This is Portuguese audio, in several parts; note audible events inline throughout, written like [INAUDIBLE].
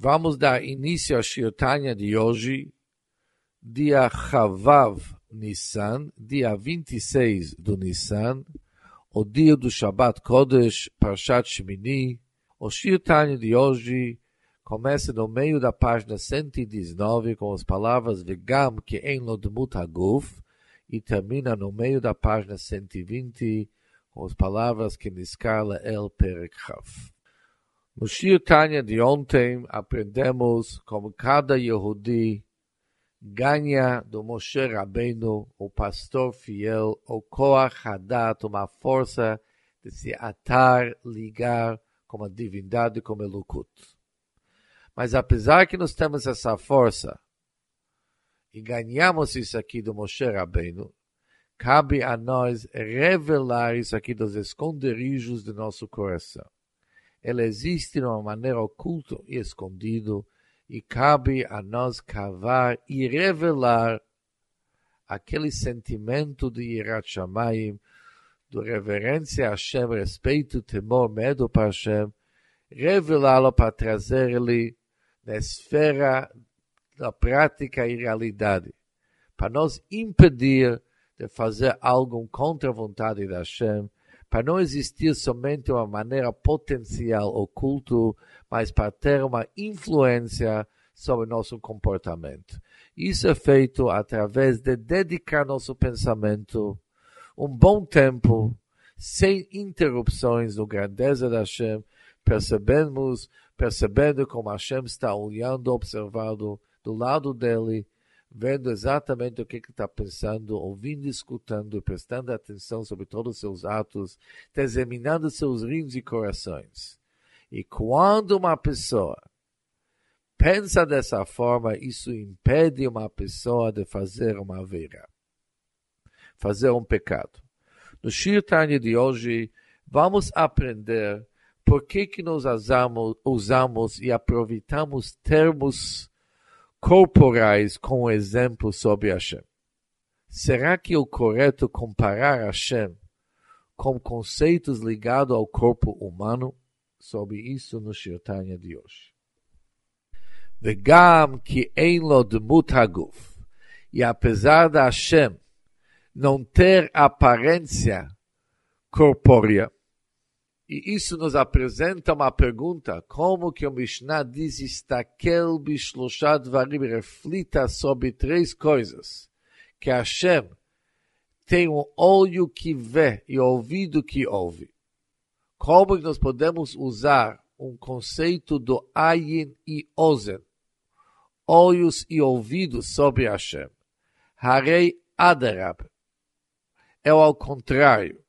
Vamos dar início à Shirtanya de hoje, dia Chavav Nissan, dia 26 do Nissan, o dia do Shabbat Kodesh, Parshat Shemini. O Shirtanya de hoje começa no meio da página 119 com as palavras Vegam que em Lodmut Haguf e termina no meio da página 120 com as palavras que Niskala El Perek no Shir Tanya de ontem, aprendemos como cada Yehudi ganha do Moshe Rabbeinu, o pastor fiel, o Koach Hadat, uma força de se atar, ligar com a divindade, como Elukut. Mas apesar que nós temos essa força, e ganhamos isso aqui do Moshe Rabbeinu, cabe a nós revelar isso aqui dos esconderijos do nosso coração ela existe de uma maneira oculta e escondido, e cabe a nós cavar e revelar aquele sentimento de Yirat Shamayim, de reverência a Hashem, respeito, temor, medo para Hashem, revelá-lo para trazer ele na esfera da prática e realidade, para nos impedir de fazer algo contra a vontade da Hashem, para não existir somente uma maneira potencial oculto, mas para ter uma influência sobre nosso comportamento. Isso é feito através de dedicar nosso pensamento um bom tempo, sem interrupções no grandeza da Hashem, percebemos, percebendo como Hashem está olhando, observando do lado dele, vendo exatamente o que está pensando, ouvindo, escutando, prestando atenção sobre todos os seus atos, examinando seus rins e corações. E quando uma pessoa pensa dessa forma, isso impede uma pessoa de fazer uma veira, fazer um pecado. No Shirtanya de hoje, vamos aprender por que, que nós usamos, usamos e aproveitamos termos corporais com exemplo sobre Hashem. Será que é o correto comparar Hashem com conceitos ligados ao corpo humano? Sobre isso no Shirtanya de hoje. Vegam que em lo demut haguf. E apesar da Hashem não ter aparência corpórea, e isso nos apresenta uma pergunta, como que o Mishnah diz, estakel bishloshad varim, reflita sobre três coisas. Que Hashem tem um olho que vê e ouvido que ouve. Como nós podemos usar um conceito do ayin e ozen, olhos e ouvidos sobre Hashem. Harei adarab. É ao contrário.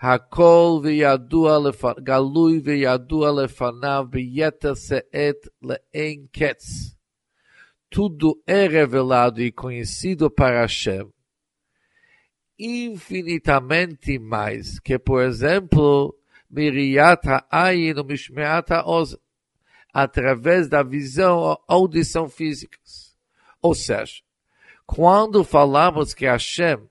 הכל וידוע, גלוי וידוע לפניו ביתר שאת לאין קץ. Tudo é revelado e conhecido para Hashem infinitamente mais que, por exemplo, Miriat Ha'ayin ou Mishmeat Ha'oz, através da visão ou audição físicas. Ou seja, quando falamos que Hashem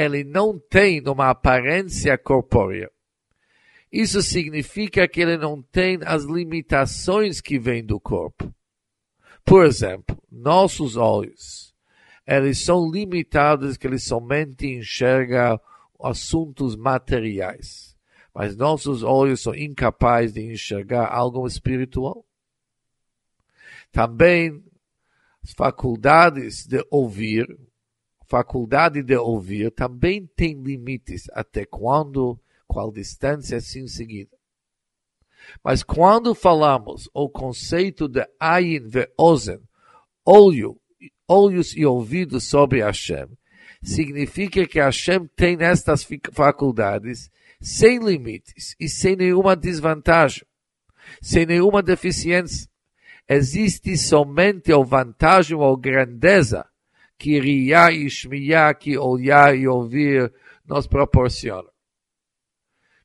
ele não tem uma aparência corpórea. Isso significa que ele não tem as limitações que vêm do corpo. Por exemplo, nossos olhos, eles são limitados que eles somente enxergam assuntos materiais. Mas nossos olhos são incapazes de enxergar algo espiritual. Também as faculdades de ouvir faculdade de ouvir também tem limites até quando, qual distância assim seguida. Mas quando falamos o conceito de ayin ve ozen, olho, olhos e ouvidos sobre Hashem, significa que Hashem tem estas faculdades sem limites e sem nenhuma desvantagem, sem nenhuma deficiência. Existe somente a vantagem ou grandeza que Riá e Shmiá, que olhar e ouvir, nos proporciona.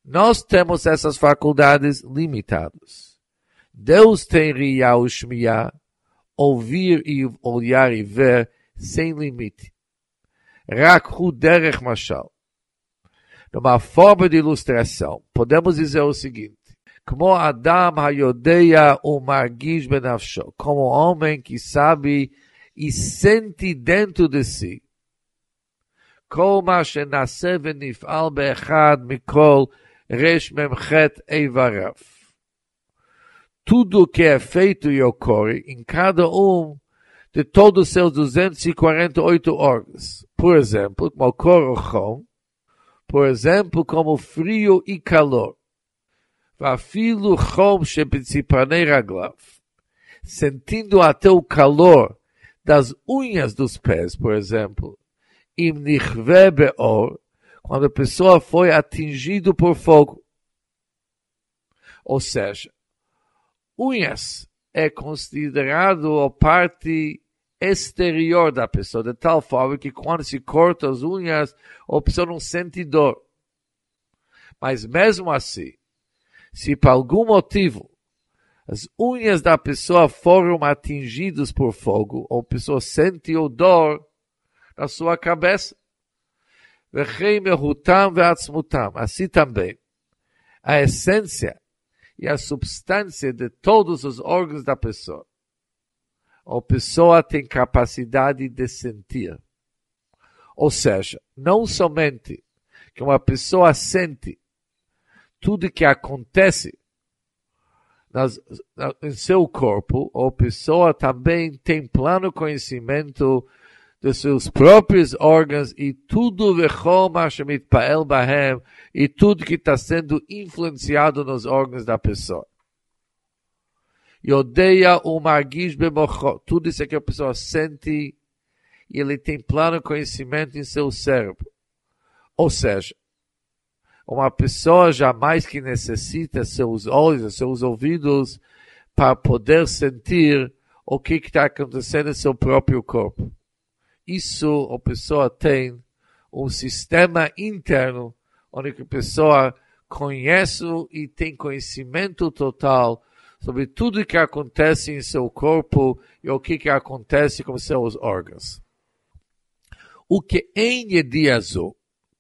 Nós temos essas faculdades limitadas. Deus tem Riá e Shmiá, ouvir e olhar e ver sem limite. Rak hu derech mashal. Numa forma de ilustração, podemos dizer o seguinte, como Adam Hayodeia o Margish Benafsho, como homem que sabe e sente dentro de si. כל מה שנעשה ונפעל באחד מכל רש מ"ח איבריו. Tudo que é feito e ocorre em cada um de todos os seus 248 órgãos. Por exemplo, como cor por exemplo, como frio e calor. ואפילו חום שבציפרני רגליו, sentindo até o calor das unhas dos pés, por exemplo, im beor, quando a pessoa foi atingido por fogo. Ou seja, unhas é considerado a parte exterior da pessoa, de tal forma que quando se corta as unhas, a pessoa não sente dor. Mas mesmo assim, se por algum motivo as unhas da pessoa foram atingidas por fogo, ou a pessoa sente o dor na sua cabeça. Assim também, a essência e a substância de todos os órgãos da pessoa. A pessoa tem capacidade de sentir. Ou seja, não somente que uma pessoa sente tudo que acontece nas, em seu corpo, a pessoa também tem plano conhecimento de seus próprios órgãos e tudo bahem e tudo que está sendo influenciado nos órgãos da pessoa. E odeia o margish bemocho. Tudo isso é que a pessoa sente e ele tem plano conhecimento em seu cérebro. Ou seja, uma pessoa jamais que necessita seus olhos, seus ouvidos para poder sentir o que está acontecendo em seu próprio corpo. Isso a pessoa tem um sistema interno onde a pessoa conhece e tem conhecimento total sobre tudo que acontece em seu corpo e o que, que acontece com seus órgãos. O que em Yediazu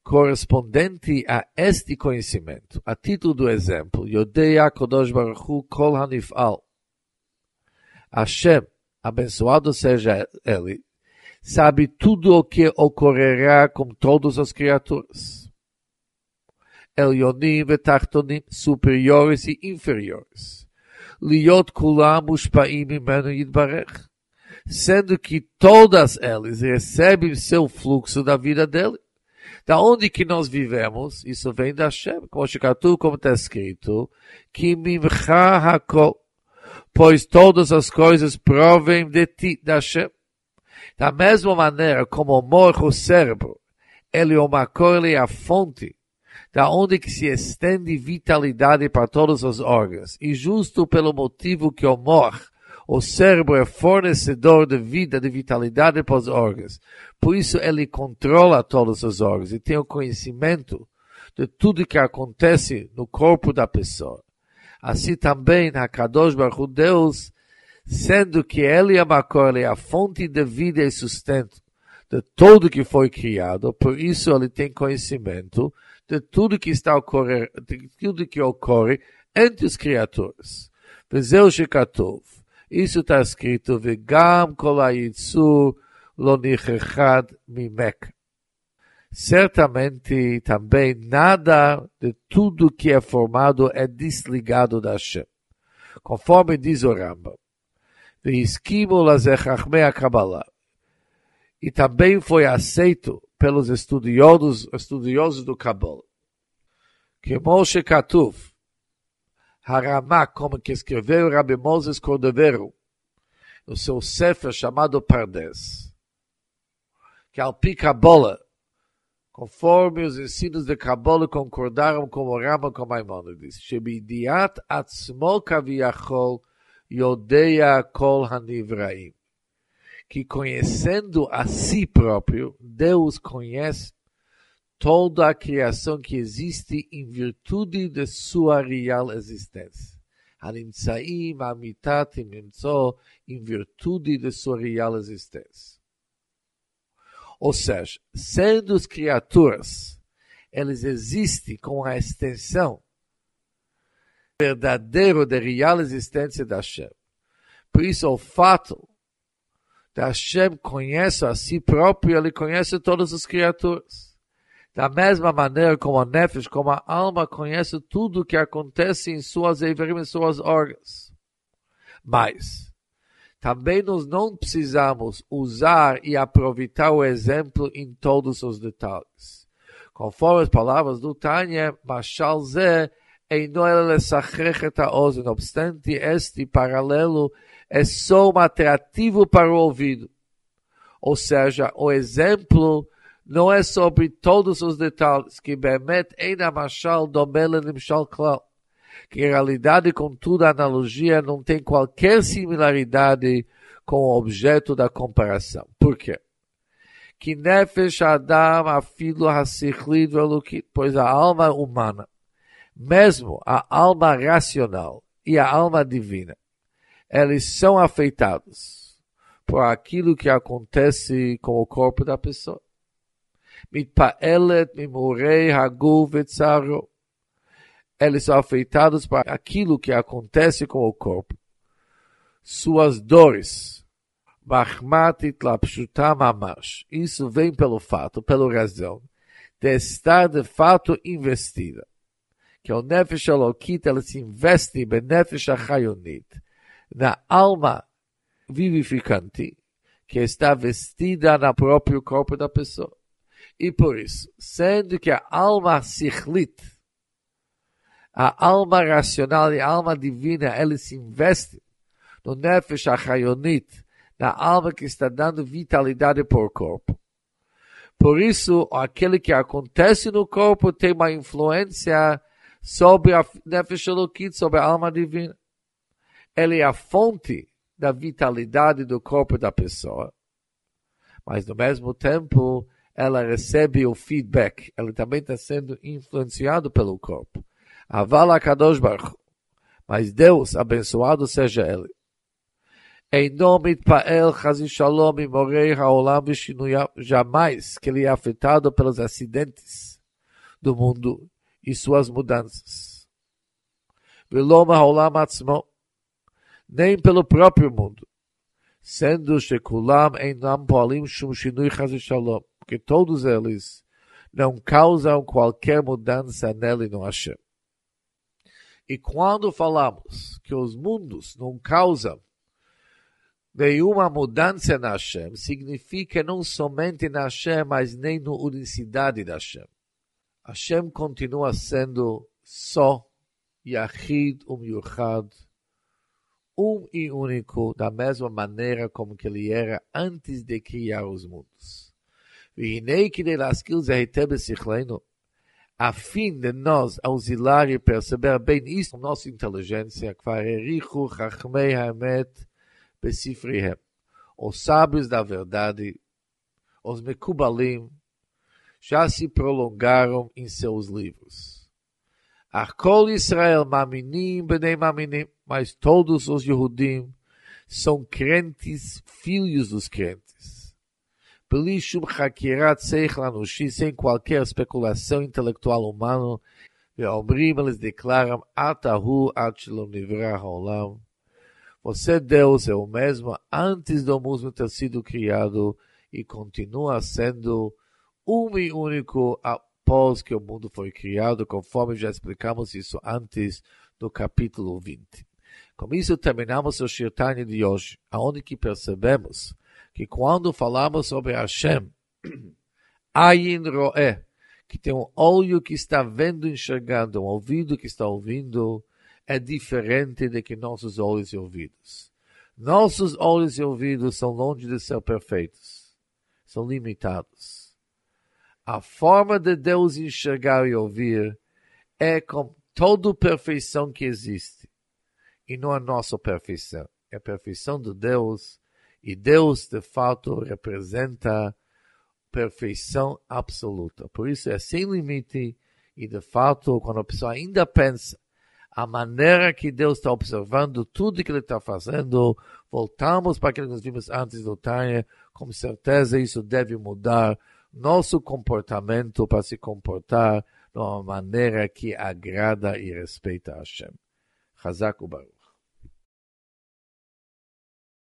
correspondente a este conhecimento, a título do exemplo, Yodeia Kodosh Baruch Hu Kol Hanifal. Hashem, abençoado seja ele, sabe tudo o que ocorrerá com todas as criaturas. Elionim e Tartonim, superiores e inferiores. Liot kulam ushpaim imenu yidbarech. Sendo que todas elas recebem seu fluxo da vida dele. Da onde que nós vivemos? Isso vem da Hashem, como Shikatu, como está escrito, que mimcha hakol, pois todas as coisas provem de ti, da Hashem. Da mesma maneira como morre o cérebro, ele é uma ele é a fonte, da onde que se estende vitalidade para todos os órgãos. E justo pelo motivo que o morre, o cérebro é fornecedor de vida, de vitalidade para os órgãos. Por isso ele controla todos os órgãos e tem o conhecimento de tudo que acontece no corpo da pessoa. Assim também, Kadosh Baruch Deus, sendo que ele é é a fonte de vida e sustento de tudo que foi criado, por isso ele tem conhecimento de tudo que está ocorrendo, de tudo que ocorre entre as criaturas. Vezeu Shekatov. Isso está escrito, Vegam lo nichechad mimek. Certamente também nada de tudo que é formado é desligado da Hashem. Conforme diz o Rambam. E também foi aceito pelos estudiosos, estudiosos do Kabbalah. Que Moshe Katuv, Haramá, como que escreveu Rabbi Moses Cordovero, no seu Sefer chamado Pardes, que Alpi Kabbalah, conforme os ensinos de Kabbalah concordaram com o Rama com Maimonides, Shebidiat Atzmo Kaviachol Yodeia Kol Hanivraim, que conhecendo a si próprio, Deus conhece toda a criação que existe em virtude de sua real existência. הנמצאים האמיתתים למצוא em virtude de sua real existência. Ou seja, sendo as criaturas, eles existem com a extensão verdadeiro da real existência da Hashem. Por isso, o fato de Hashem conhece a si próprio, ele conhece todas as criaturas. Da mesma maneira como a Nefesh, como a alma, conhece tudo o que acontece em suas Eiverim, em suas órgãos. Mas, também nós não precisamos usar e aproveitar o exemplo em todos os detalhes. Conforme as palavras do Tânia, Mashal Zé, Eino ele Não obstante, este paralelo é só um atrativo para o ouvido. Ou seja, o exemplo não é sobre todos os detalhes, que Bemet Eina Mashal Domele Nimshal Klal. Que em realidade, contudo, a analogia não tem qualquer similaridade com o objeto da comparação. Por quê? Que Nefesh Adam Afilo Hasichlit Velukit, pois a alma humana, mesmo a alma racional e a alma divina, eles são afetados por aquilo que acontece com o corpo da pessoa mitpaelet mimorei haguf etzaro. Eles são afetados para aquilo que acontece com o corpo. Suas dores. Mahmatit lapshutam amash. Isso vem pelo fato, pela razão, de estar de fato investida. Que o nefesh alokit, ela se investe em nefesh achayonit. Na alma vivificante, que está vestida no próprio corpo da pessoa. E por isso, sendo que a alma sichlit, a alma racional e a alma divina, ela se investe no nefesh achayonit, na alma que está dando vitalidade por corpo. Por isso, aquele que acontece no corpo tem uma influência sobre a nefesh elokit, sobre a alma divina ele é a fonte da vitalidade do corpo da pessoa. Mas, no mesmo tempo, ela recebe o feedback. Ela também está sendo influenciada pelo corpo. Avala Kadosh Baruch. Mas Deus, abençoado seja ele. Em nome de Pael Hazi Shalom e Morei Haolam Vishinuya, jamais que ele é afetado pelos acidentes do mundo e suas mudanças. Viloma Haolam Atzmo, nem pelo próprio mundo, sendo Shekulam Einam Poalim Shum Shinui Hazi Shalom porque todos eles não causam qualquer mudança nele no Hashem. E quando falamos que os mundos não causam nenhuma mudança na Hashem, significa não somente na Hashem, mas nem na unicidade da Hashem. Hashem continua sendo só Yahid Umyuchad, um e único, da mesma maneira como que ele era antes de criar os mundos. A fim de nós auxiliar e perceber bem isso, nossa inteligência, os sábios da verdade, os Mekubalim, já se prolongaram em seus livros. Arcol Israel maminim bnei maminim, mas todos os Yehudim são crentes, filhos dos crentes. Belishum Hakirat Seiklanushi, sem qualquer especulação intelectual humana, Veomrim, eles declaram Atahu Atshilom Nivrah Haolam. Você, é Deus, é o mesmo antes do mundo ter sido criado e continua sendo um e único após que o mundo foi criado, conforme já explicamos isso antes do capítulo 20. Com isso terminamos o Shirtanya de hoje, aonde que percebemos que quando falamos sobre Hashem, [CLEARS THROAT] Ayin Roé, que tem um olho que está vendo, enxergando, um ouvido que está ouvindo, é diferente de que nossos olhos e ouvidos. Nossos olhos e ouvidos são longe de ser perfeitos, são limitados a forma de Deus enxergar e ouvir é com toda perfeição que existe. E não a nossa perfeição. É a perfeição de Deus. E Deus, de fato, representa perfeição absoluta. Por isso é sem limite. E, de fato, quando a pessoa ainda pensa a maneira que Deus está observando tudo que Ele está fazendo, voltamos para aquilo que nós vimos antes do Tânia, com certeza isso deve mudar nosso comportamento para se comportar de uma maneira que agrada e respeita a Hashem. Hazak Ubaruch.